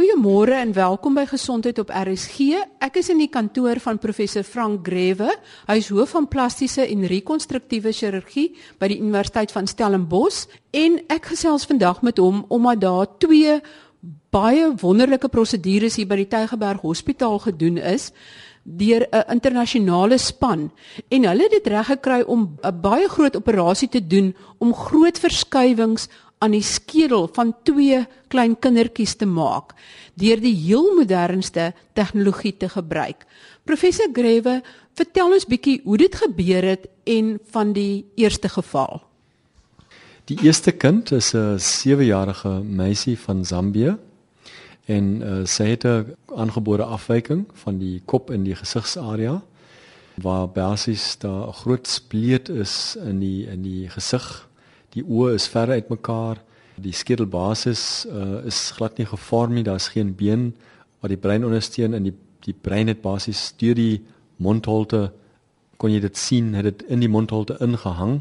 Goeiemôre en welkom by Gesondheid op RSG. Ek is in die kantoor van professor Frank Grewe. Hy is hoof van plastiese en rekonstruktiewe chirurgie by die Universiteit van Stellenbosch en ek gesels vandag met hom omdat daar twee baie wonderlike prosedures hier by die Tygerberg Hospitaal gedoen is deur 'n internasionale span en hulle het dit reg gekry om 'n baie groot operasie te doen om groot verskywings aan die skedel van twee klein kindertjies te maak deur die heel modernste tegnologie te gebruik. Professor Grewe, vertel ons bietjie hoe dit gebeur het en van die eerste geval. Die eerste kind is 'n 7-jarige meisie van Zambië en uh, sy het 'n aangebore afwyking van die kop en die gesigsarea waar basies daar 'n groot spleet is in die in die gesig. Die oë is ver uit mekaar. Die skedelbasis uh, is glad nie gevorm nie. Daar's geen been wat die brein ondersteun en die die brein het basies deur die mondholte kon jy dit sien, het dit in die mondholte ingehang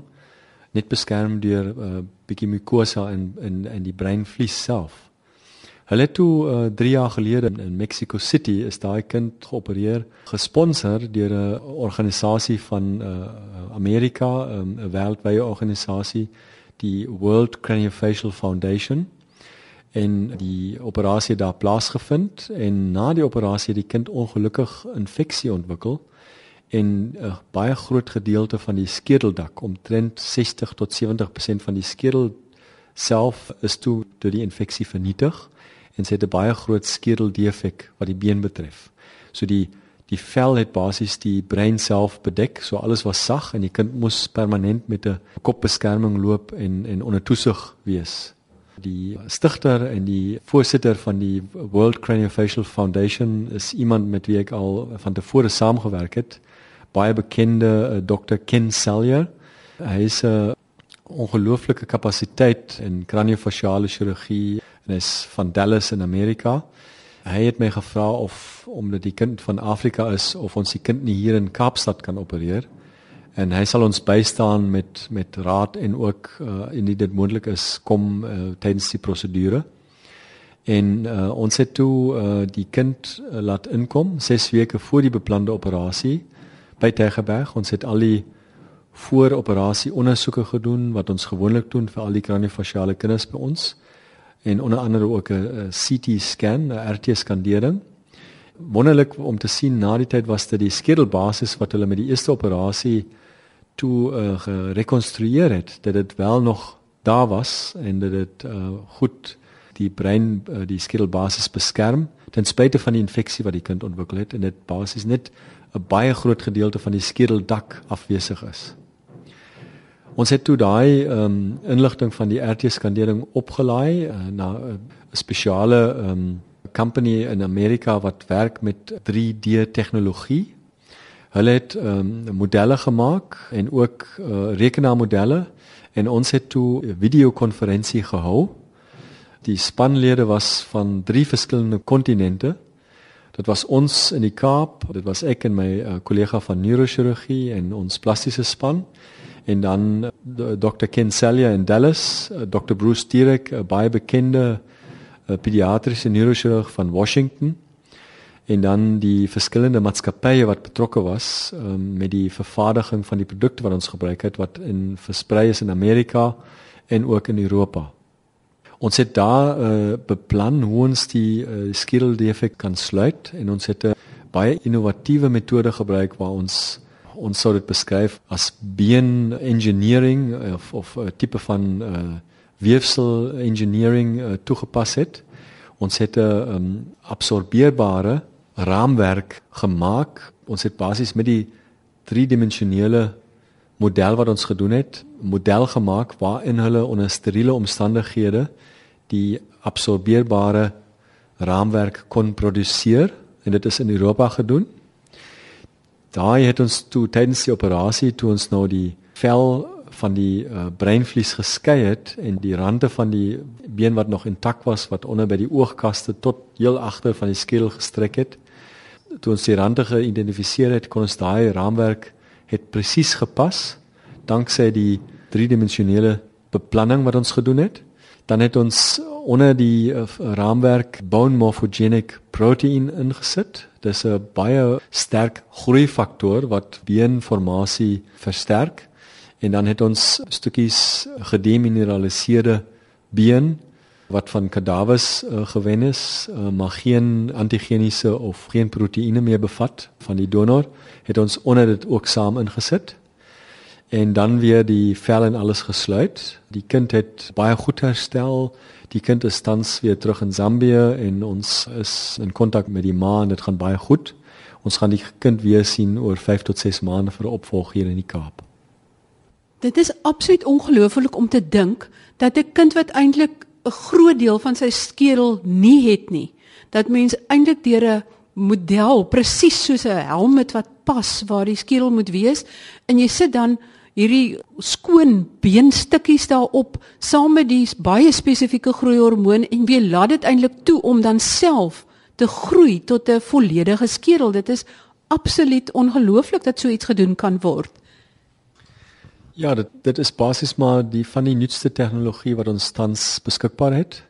net beskerm deur 'n uh, bietjie mukosa en en en die breinvlies self. Hulle toe uh, 3 jaar gelede in Mexico City is daai kind geopereer, gesponsor deur 'n organisasie van uh, Amerika, um, 'n wêreldwye organisasie, die World Craniofacial Foundation. En die operasie daar plaasgevind en na die operasie het die kind ongelukkig infeksie ontwikkel en 'n baie groot gedeelte van die skedeldak, omtrent 60 tot 70% van die skedel self is toe deur die infeksie vernietig en sy het 'n baie groot skedeldefek wat die been betref. So die die vel het basies die brein self bedek, so alles was sag en die kind moes permanent met 'n kopbeskerming loop en en onder toesig wees. Die stigter en die voorsitter van die World Craniofacial Foundation is iemand met wie ek al van tevore saamgewerk het, baie bekende uh, Dr. Ken Sellier. Hy is 'n uh, ongelooflike kapasiteit in craniofasciale chirurgie en is van Dallas in Amerika. Hy het my gevra of omdat die kind van Afrika is of ons die kind nie hier in Kaapstad kan opereer en hy sal ons bystaan met met raad en ook uh, indien dit moontlik is kom uh, tydens die prosedure. En uh, ons het toe uh, die kind uh, laat inkom 6 weke voor die beplande operasie by Tegeberg. Ons het al die vooroperasie ondersoeke gedoen wat ons gewoonlik doen vir al die kraniofasiale kinders by ons en onder andere ook 'n CT scan, 'n RT skandering. Wonderlik om te sien na die tyd was dit die skedelbasis wat hulle met die eerste operasie toe uh, gerekonstrueer het dat dit wel nog daar was en dat dit uh, goed die brein uh, die skedelbasis beskerm ten spyte van die infeksie wat die kind ontwikkel het en dit basies net 'n baie groot gedeelte van die skedeldak afwesig is. Ons het toe daai ehm um, inligting van die RT skandering opgelaai uh, na 'n uh, spesiale ehm um, company in Amerika wat werk met 3D tegnologie. Hulle het ehm um, modelle gemaak en ook uh, rekenaarmodelle en ons het toe 'n videokonferensie gehou. Die spanlede was van drie verskillende kontinente. Dit was ons in die Kaap, dit was ek en my uh, kollega van neurochirurgie en ons plastiese span en dan uh, Dr Ken Celia in Dallas, uh, Dr Bruce Direk, 'n uh, baie bekende pediatriese neurochirurg van Washington en dan die verskillende maatskappye wat betrokke was um, met die vervaardiging van die produkte wat ons gebruik het wat in versprei is in Amerika en ook in Europa. Ons het daar uh, beplan hoe ons die uh, skedeldefek kan sluit en ons het 'n baie innovatiewe metode gebruik waar ons ons sou dit beskryf as been engineering of of 'n tipe van uh, weefsel engineering uh, toegepas het. Ons het 'n um, absorbeerbare raamwerk gemaak. Ons het basies met die driedimensionele model wat ons gedoen het, model gemaak waarin hulle onder steriele omstandighede die absorbeerbare raamwerk kon produseer en dit is in Europa gedoen daai het ons toe tydens die operasie toe ons nou die vel van die uh, breinvlies geskei het en die rande van die been wat nog intak was wat onder by die oogkaste tot heel agter van die skedel gestrek het toe ons die rande geïdentifiseer het kon ons daai raamwerk het presies gepas danksy die driedimensionele beplanning wat ons gedoen het dan het ons onder die uh, raamwerk bone morphogenic protein ingesit. Dis 'n baie sterk groeifaktor wat beenformasie versterk en dan het ons stukkies gedemineraliseerde been wat van kadavers uh, gewen is, uh, maar geen antigeniese of geen proteïene meer bevat van die donor, het ons onder dit ook saam ingesit. En dan weer die vel en alles gesluit. Die kind het baie goed herstel. Die kind is tans weer terug in Zambië en ons is in kontak met die ma en dit gaan baie goed. Ons gaan die kind weer sien oor 5 tot 6 maande vir 'n opvolg hier in die Kaap. Dit is absoluut ongelooflik om te dink dat 'n kind wat eintlik 'n groot deel van sy skedel nie het nie, dat mens eintlik deur 'n model presies soos 'n helm wat pas waar die skedel moet wees en jy sit dan hierdie skoon beenstukkies daarop saam met die baie spesifieke groeihormoon en wie laat dit eintlik toe om dan self te groei tot 'n volledige skedel. Dit is absoluut ongelooflik dat so iets gedoen kan word. Ja, dit dit is basies maar die van die nuutste tegnologie wat ons tans beskikbaar het.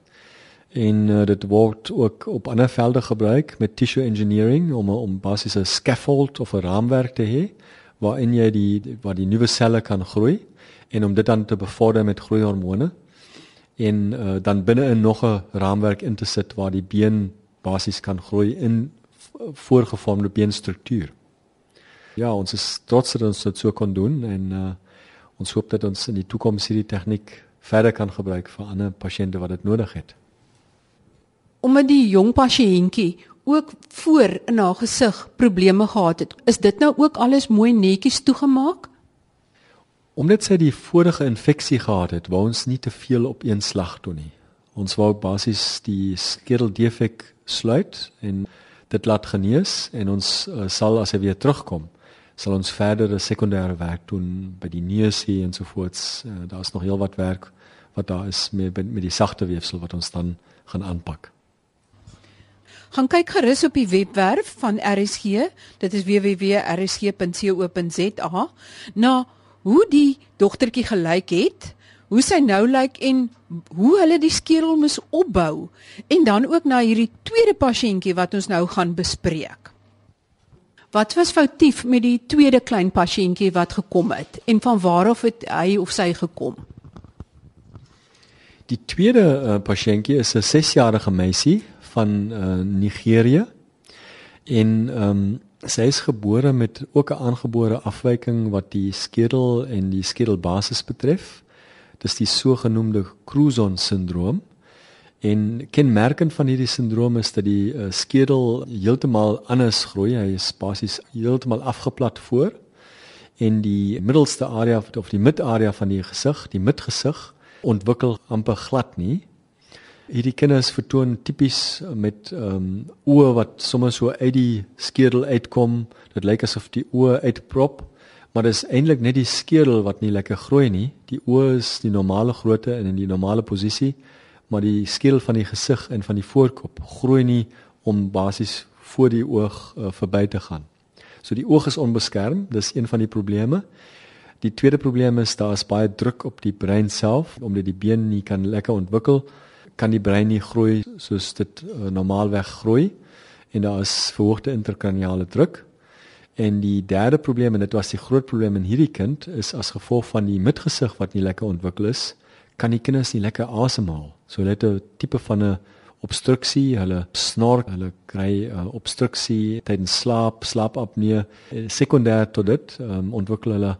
En uh, dit word ook op ander velde gebruik met tissue engineering om om basies 'n scaffold of 'n raamwerk te hê waarin jy die waar die nuwe selle kan groei en om dit dan te bevorder met groeihormone en uh, dan binne in nog 'n raamwerk in te sit waar die been basies kan groei in voorgevormde beenstruktuur. Ja, ons is trots dat ons dit so kon doen en uh, ons hoop dat ons in die toekoms hierdie tegniek verder kan gebruik vir ander pasiënte wat dit nodig het. Omdat die jong pasiëntjie ook voor in haar gesig probleme gehad het, is dit nou ook alles mooi netjies toegemaak? Omdat sy die vorige infeksie gehad het, wou ons nie te veel op een slag doen nie. Ons wou basies die skedeldefek sluit en dit laat genees en ons uh, sal as hy weer terugkom sal ons verder 'n sekondêre werk doen by die neus hier en so voort. Uh, Daar's nog heelwat werk wat daar is met met die sagte weefsel wat ons dan gaan aanpak. Gaan kyk gerus op die webwerf van RSG. Dit is www.rsg.co.za. Na hoe die dogtertjie gelyk het, hoe sy nou lyk en hoe hulle die skedel moes opbou en dan ook na hierdie tweede pasiëntjie wat ons nou gaan bespreek. Wat was foutief met die tweede klein pasiëntjie wat gekom het en van waar af het hy of sy gekom? Die tweede uh, pasiëntjie is 'n 6-jarige meisie van uh, Nigerië en ehm um, sy is gebore met ook 'n aangebore afwyking wat die skedel en die skedelbasis betref. Dis die sogenaamde Crouzon syndroom. En kenmerkend van hierdie sindroom is dat die uh, skedel heeltemal anders groei. Hy is basies heeltemal afgeplat voor en die middelste area of die midarea van die gesig, die midgesig ontwikkel amper glad nie. Hierdie kinders vertoon tipies met ehm um, oë wat sommer so uit die skedel uitkom. Dit lyk asof die oë uitprop, maar dit is eintlik net die skedel wat nie lekker groei nie. Die oë is die normale grootte en in die normale posisie maar die skedel van die gesig en van die voorkop groei nie om basies voor die oog uh, verby te gaan. So die oog is onbeskerm, dis een van die probleme. Die tweede probleem is daar is baie druk op die brein self omdat die been nie kan lekker ontwikkel, kan die brein nie groei soos dit uh, normaalweg groei en daar is verhoogde interkraniale druk. En die derde probleem en dit was die groot probleem in hierdie kind is as gevolg van die midgesig wat nie lekker ontwikkel is, kan die kinders nie lekker asemhaal. So hulle het 'n tipe van 'n obstruksie, hulle snork, hulle kry uh, obstruksie tydens slaap, slaapapnee. Sekondêr tot dit um, ontwikkel hulle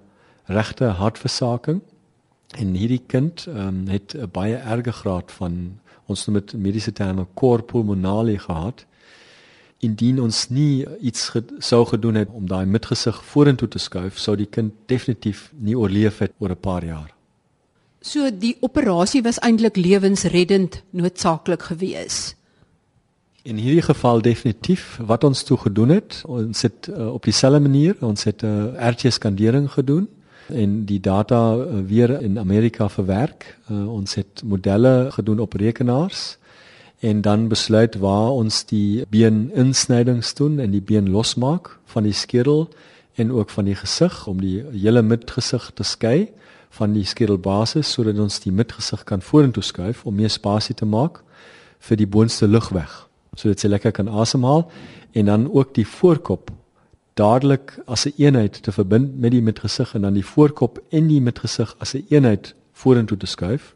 regte hartversaking. En hierdie kind um, het 'n baie erge graad van ons noem dit mediese terme cor pulmonale gehad. Indien ons nie iets ge sou gedoen het om daai midgesig vorentoe te skuif, sou die kind definitief nie oorleef het oor 'n paar jaar. So die operasie was eintlik lewensreddend noodsaaklik geweest. In hierdie geval definitief wat ons toe gedoen het, ons het uh, op dieselfde manier, ons het 'n uh, eh, RT skandering gedoen en die data uh, weer in Amerika verwerk. Uh, ons het modelle gedoen op rekenaars en dan besluit waar ons die been insnydings doen en die been losmaak van die skedel en ook van die gesig om die hele midgesig te skei van die skedelbasis sodat ons die midgesig kan vorentoe skuif om meer spasie te maak vir die boonste lugweg sodat sy lekker kan asemhaal en dan ook die voorkop dadelik as 'n een eenheid te verbind met die metgesig en dan die voorkop en die metgesig as 'n een eenheid vorentoe te skuif.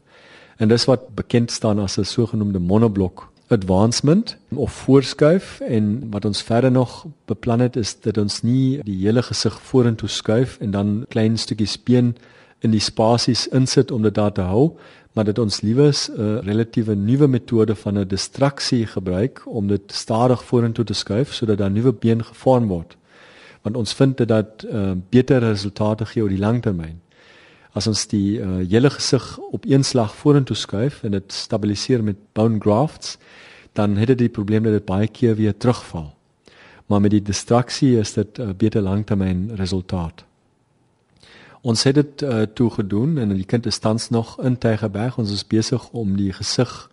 En dis wat bekend staan as 'n sogenaamde monoblok advancement of voorskuif en wat ons verder nog beplan het is dat ons nie die hele gesig vorentoe skuif en dan klein stukkies been in die spasies insit om dit daar te hou, maar dat ons liewes 'n relatiewe nuwe metode van 'n distraksie gebruik om dit stadig vorentoe te skuif sodat daar nuwe been gevorm word want ons vind dit dat uh, beter resultate gee oor die lang termyn. As ons die uh, hele gesig op een slag vorentoe skuif en dit stabiliseer met bone grafts, dan het dit die probleem dat dit baie keer weer terugval. Maar met die distraksie is dit 'n uh, beter langtermyn resultaat. Ons het dit uh, toe gedoen en die kind is tans nog in Tygerberg. Ons is besig om die gesig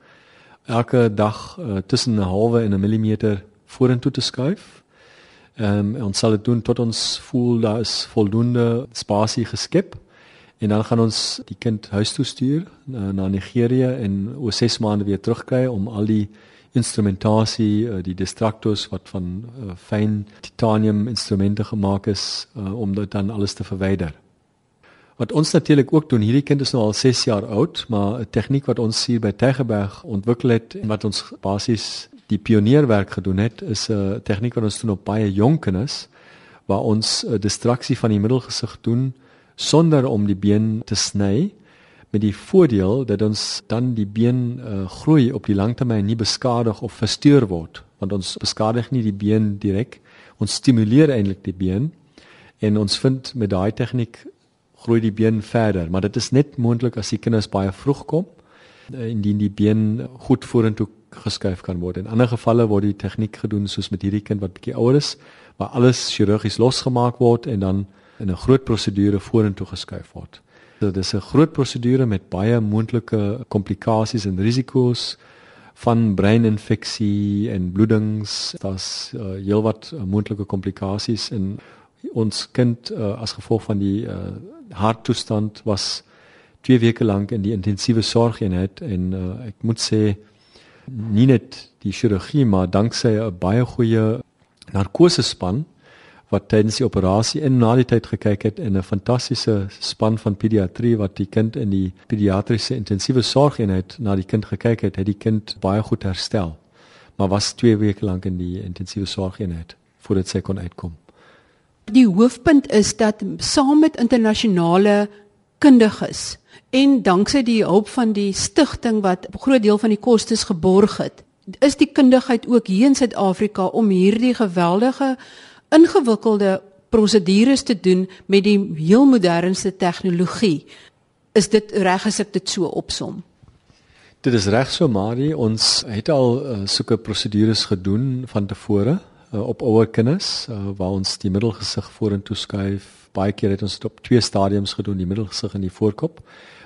elke dag uh, tussen 'n halwe en 'n millimeter vorentoe te skuif Ehm um, ons sal dit doen tot ons voel daar is voldoende spasie geskep en dan gaan ons die kind huis toe stuur na, na Nigerië en oor 6 maande weer terugkry om al die instrumentasie uh, die distractors wat van uh, fyn titanium instrumente gemaak is uh, om dit dan alles te verwyder. Wat ons natuurlik ook doen, hierdie kind is nou al 6 jaar oud, maar 'n tegniek wat ons hier by Tegeberg ontwikkel het en wat ons basies die pionierwerk gedoen het is 'n uh, tegniek wat ons doen op baie jong kinders waar ons uh, distraksie van die middelgesig doen sonder om die been te sny met die voordeel dat ons dan die been uh, groei op die langtermyn nie beskadig of versteur word want ons beskadig nie die been direk ons stimuleer eintlik die been en ons vind met daai tegniek groei die been verder. Maar dit is net moontlik as die kinders baie vroeg kom indien die been goed vorentoe geskuif kan word. In ander gevalle word die tegniek gedoen soos met hierdie kind wat bietjie ouer is, waar alles chirurgies losgemaak word en dan in 'n groot prosedure vorentoe geskuif word. So dis 'n groot prosedure met baie moontlike komplikasies en risiko's van breininfeksie en bloedings. Daar's uh, heelwat uh, moontlike komplikasies en ons kind uh, as gevolg van die uh, harttoestand was 2 weke lank in die intensiewe sorgeenheid en uh, ek moet sê nie net die chirurgie maar danksy 'n baie goeie narkosespan wat tydens die operasie in na die tyd gekyk het en 'n fantastiese span van pediatrie wat die kind in die pediatriese intensiewe sorgeenheid na die kind gekyk het, het die kind baie goed herstel. Maar was 2 weke lank in die intensiewe sorgeenheid voordat sy kon uitkom. Die hoofpunt is dat saam met internasionale kundiges en danksy die hulp van die stigting wat 'n groot deel van die kostes geborg het, is die kundigheid ook hier in Suid-Afrika om hierdie geweldige ingewikkelde prosedures te doen met die heel modernste tegnologie. Is dit reg as ek dit so opsom? Dit is reg so, Marie. Ons het al uh, sulke prosedures gedoen van tevore uh, op ouer kinders uh, waar ons die middelgesig vorentoe skuif. Baie keer het ons dit op twee stadiums gedoen, die middelgesig en die voorkop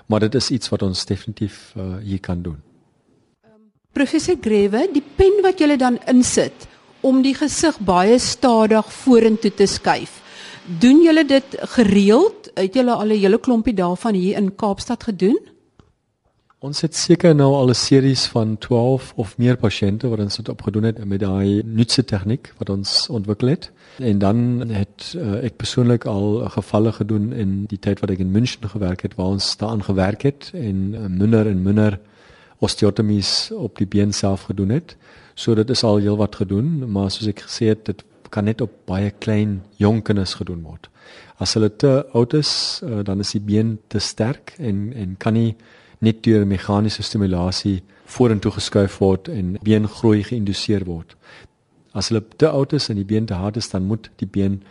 maar dit is iets wat ons definitief uh, hier kan doen. Professor Grewe, die pen wat jy dan insit om die gesig baie stadig vorentoe te skuif. Doen julle dit gereeld? Het julle al 'n hele klompie daarvan hier in Kaapstad gedoen? Ons het seker nou al 'n series van 12 of meer pasiënte wat ons opgedoen het met daai nuutste tegniek wat ons ontwikkel het. En dan het uh, ek persoonlik al gevalle gedoen in die tyd wat ek in München gewerk het waar ons daaraan gewerk het en uh, minder en minder osteotomies op die been self gedoen het. So dit is al heelwat gedoen, maar soos ek gesê het, dit kan net op baie klein jong kinders gedoen word. As hulle te oud is, uh, dan is die been te sterk en en kan nie net deur meganiese stimulasie vorentoe geskuif word en beengroei geïnduseer word. As hulle te oud is en die been te hard is, dan moet die been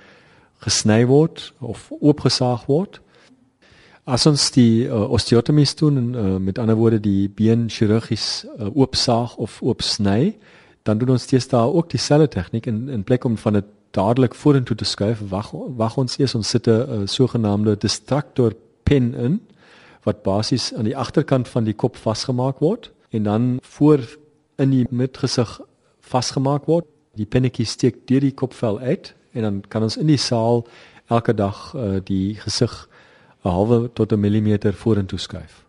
gesny word of oopgesaag word. As ons die uh, osteotomies doen en uh, met ander woorde die been chirurgies uh, oopsaag of oopsny, dan doen ons steeds daar ook dieselfde tegniek in in plek om van dit dadelik vorentoe te skuif, wag wag ons eers ons sit 'n uh, sogenaamde distractor pen in wat basies aan die agterkant van die kop vasgemaak word en dan voor in die midgesig vasgemaak word. Die pennetjie steek deur die kopvel uit en dan kan ons in die saal elke dag uh, die gesig 'n halwe tot 'n millimeter vorentoe skuif.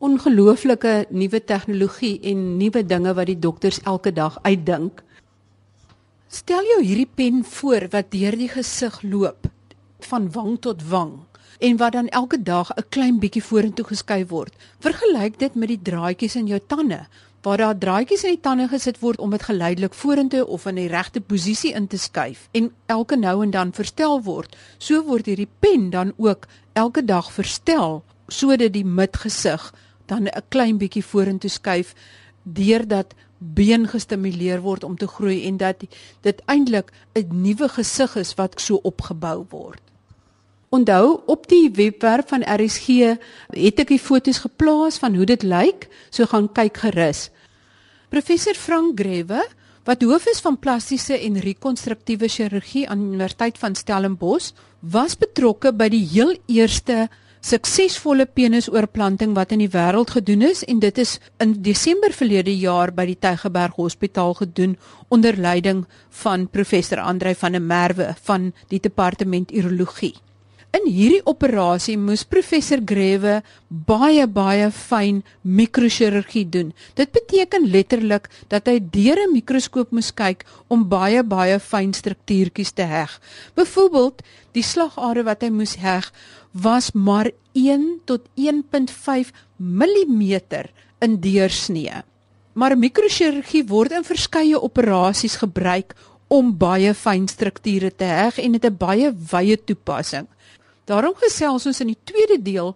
ongelooflike nuwe tegnologie en nuwe dinge wat die dokters elke dag uitdink. Stel jou hierdie pen voor wat deur die gesig loop van wang tot wang en wat dan elke dag 'n klein bietjie vorentoe geskuif word. Vergelyk dit met die draadjies in jou tande waar daar draadjies in die tande gesit word om dit geleidelik vorentoe of in die regte posisie in te skuif en elke nou en dan verstel word. So word hierdie pen dan ook elke dag verstel sodat die midgesig dan 'n klein bietjie vorentoe skuif deurdat been gestimuleer word om te groei en dat dit eintlik 'n nuwe gesig is wat so opgebou word. Onthou op die webwerf van RSG het ek die foto's geplaas van hoe dit lyk, so gaan kyk gerus. Professor Frank Grewe, wat hoof is van plastiese en rekonstruktiewe chirurgie aan die Universiteit van Stellenbosch, was betrokke by die heel eerste suksesvolle penisoorplanting wat in die wêreld gedoen is en dit is in Desember verlede jaar by die Tygerberg Hospitaal gedoen onder leiding van professor Andrei van der Merwe van die departement urologie. In hierdie operasie moes professor Grewe baie baie fyn mikrochirurgie doen. Dit beteken letterlik dat hy deur 'n mikroskoop moes kyk om baie baie fyn struktuurtjies te heg. Byvoorbeeld, die slagare wat hy moes heg was maar 1 tot 1.5 mm in deursnee. Maar mikrochirurgie word in verskeie operasies gebruik om baie fyn strukture te heg en dit 'n baie wye toepassing. Daarom gesels ons in die tweede deel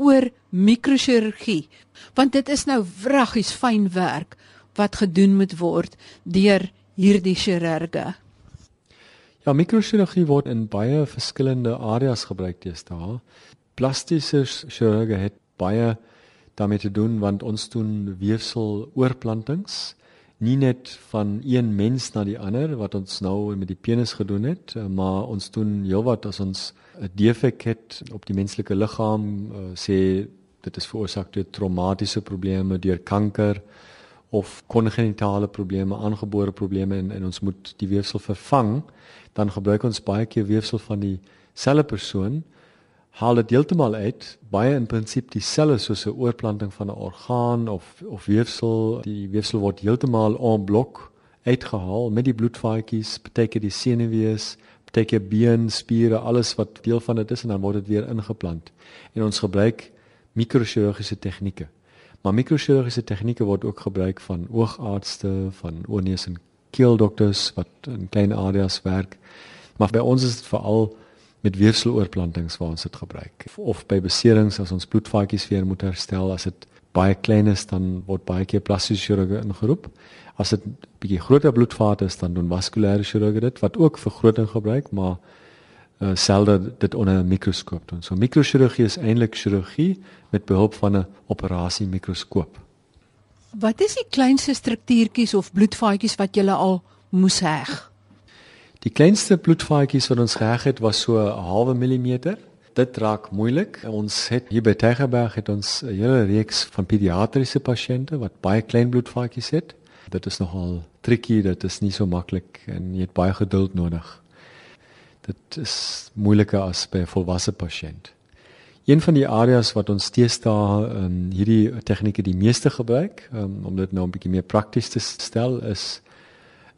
oor mikrochirurgie, want dit is nou wraggies fyn werk wat gedoen moet word deur hierdie chirurge. Ja, mikrochirurgie word in baie verskillende areas gebruik teenoor. Plastiese chirurge het baie daarmee te doen want ons doen weefseloorplantings nie net van een mens na die ander wat ons nou met die penis gedoen het, eh, maar ons doen heelwat as ons 'n defek het op die menslike liggaam, uh, sê dit is veroorsaak deur traumatiese probleme, deur kanker of kongenitale probleme, aangebore probleme en, en ons moet die weefsel vervang, dan gebruik ons baie keer weefsel van dieselfde persoon haal dit heeltemal uit baie in prinsip dieselfde soos 'n oorplanting van 'n orgaan of of weefsel die weefsel word heeltemal en blok uitgehaal met die bloedvaatjies beteken die senuwees beteken been spiere alles wat deel van dit is en dan word dit weer ingeplant. En ons gebruik mikrochirurgiese tegnieke. Maar mikrochirurgiese tegnieke word ook gebruik van oogaartste van oorneus en keeldokters wat in klein areas werk. Maar by ons is dit veral met weefseloorplantings waar ons dit gebruik. Of by beserings as ons bloedvaatjies weer moet herstel as dit baie klein is dan word baie keer plastiese chirurgie ingeroep as dit bietjie groter bloedvate is dan doen vaskulêre chirurgie dit wat ook vergroting gebruik maar uh, selde dit onder 'n mikroskoop doen so mikrochirurgie is eintlik chirurgie met behulp van 'n operasie mikroskoop wat is die kleinste struktuurtjies of bloedvaatjies wat jy al moes heg Die kleinste bloedvaatjies wat ons geheg het was so 'n halwe millimeter. Dit raak moeilik. Ons het hier by Tegerberg het ons 'n hele reeks van pediatriese pasiënte wat baie klein bloedvaatjies het. Dit is nogal tricky, dit is nie so maklik en jy het baie geduld nodig. Dit is moeiliker as by 'n volwasse pasiënt. Een van die areas wat ons teesta um, hierdie tegnieke die meeste gebruik um, om dit nou 'n bietjie meer prakties te stel is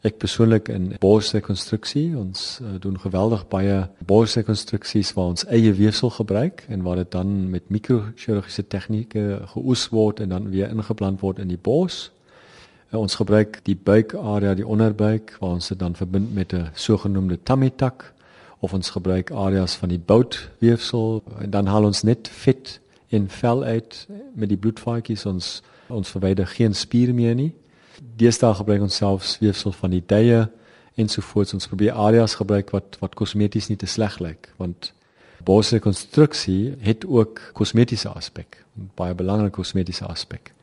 Ek persoonlik in borsrekonstruksie, ons uh, doen geweldig baie borsrekonstruksies waar ons eie weefsel gebruik en waar dit dan met mikrochirurgiese tegnieke geoes word en dan weer ingeplant word in die bors. Ons gebruik die buikarea, die onderbuik waar ons dit dan verbind met 'n sogenaamde tummy tuck of ons gebruik areas van die boutweefsel. En dan haal ons net vet en vel uit met die bloedvaatjies. Ons ons verwyder geen spier meer nie. Deesdae gebruik ons selfs weefsel van die tye ensovoorts. Ons probeer areas gebruik wat wat kosmeties nie te sleg lyk want borsrekonstruksie het ook kosmetiese aspek baie belangrike kosmetiese aspek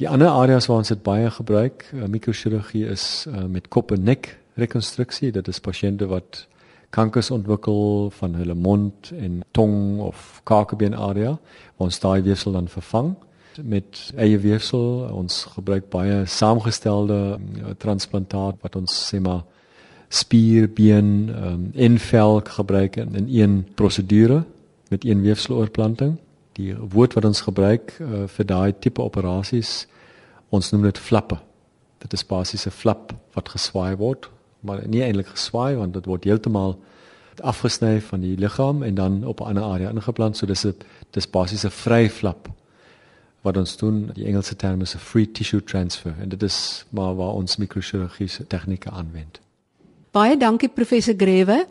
die ander areas waar ons dit baie gebruik uh, mikrochirurgie is uh, met kop en nek rekonstruksie dit is pasiënte wat kankers ontwikkel van hulle mond en tong of kakebeen area waar ons daai weefsel dan vervang met eie weefsel. Ons gebruik baie saamgestelde uh, transplantaat wat ons sê maar spier, been um, en vel gebruik in, in een prosedure met een weefseloorplanting. Die woord wat ons gebruik uh, vir daai tipe operasies ons noem dit flappe. Dit is basies 'n flap wat geswaai word, maar nie eintlik geswaai want dit word heeltemal afgesny van die liggaam en dan op 'n ander area ingeplant, so dis 'n dis basies 'n vry flap wat ons doen, die Engelse term is 'n free tissue transfer en dit is maar waar ons mikrochirurgiese tegnieke aanwend. Baie dankie professor Grewe.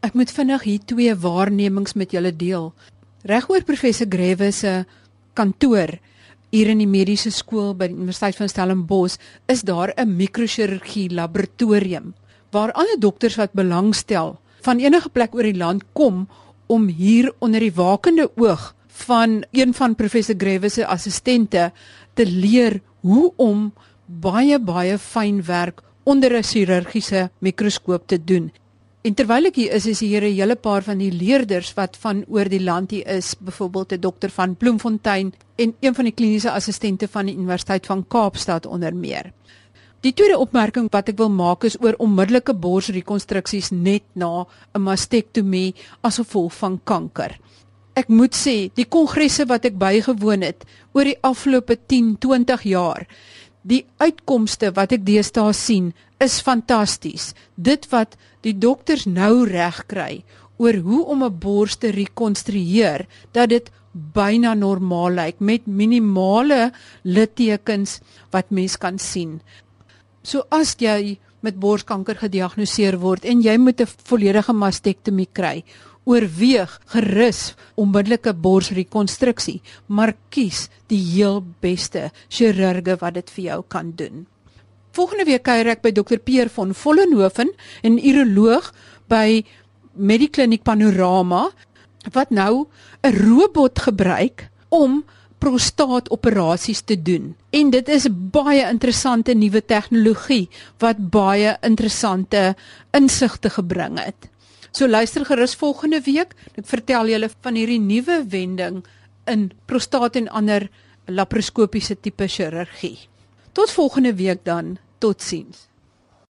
Ek moet vinnig hier twee waarnemings met julle deel. Regoor professor Grewe se kantoor hier in die mediese skool by die Universiteit van Stellenbosch is daar 'n mikrochirurgie laboratorium waar alle dokters wat belangstel van enige plek oor die land kom om hier onder die wakende oog van een van professor Grewe se assistente te leer hoe om baie baie fyn werk onder 'n chirurgiese mikroskoop te doen. En terwyl ek hier is, is hier 'n hele paar van die leerders wat van oor die land hier is, byvoorbeeld 'n dokter van Bloemfontein en een van die kliniese assistente van die Universiteit van Kaapstad onder meer. Die tweede opmerking wat ek wil maak is oor onmiddellike borsrekonstruksies net na 'n mastektomie as gevolg van kanker. Ek moet sê, die kongresse wat ek bygewoon het oor die afgelope 10, 20 jaar, die uitkomste wat ek deesdae sien is fantasties. Dit wat die dokters nou reg kry oor hoe om 'n bors te rekonstrueer dat dit byna normaal lyk met minimale littekens wat mens kan sien. So as jy met borskanker gediagnoseer word en jy moet 'n volledige mastektomie kry, oorweeg gerus onmiddellike borsrekonstruksie, maar kies die heel beste chirurge wat dit vir jou kan doen. Volgende week kuier ek by Dr Peer van Vollenhoven, 'n uroloog by Medikliniek Panorama wat nou 'n robot gebruik om prostaatoperasies te doen. En dit is baie interessante nuwe tegnologie wat baie interessante insigte gebring het. So luister gerus volgende week. Ek vertel julle van hierdie nuwe wending in prostaat en ander laparoskopiese tipe chirurgie. Tot volgende week dan. Totsiens.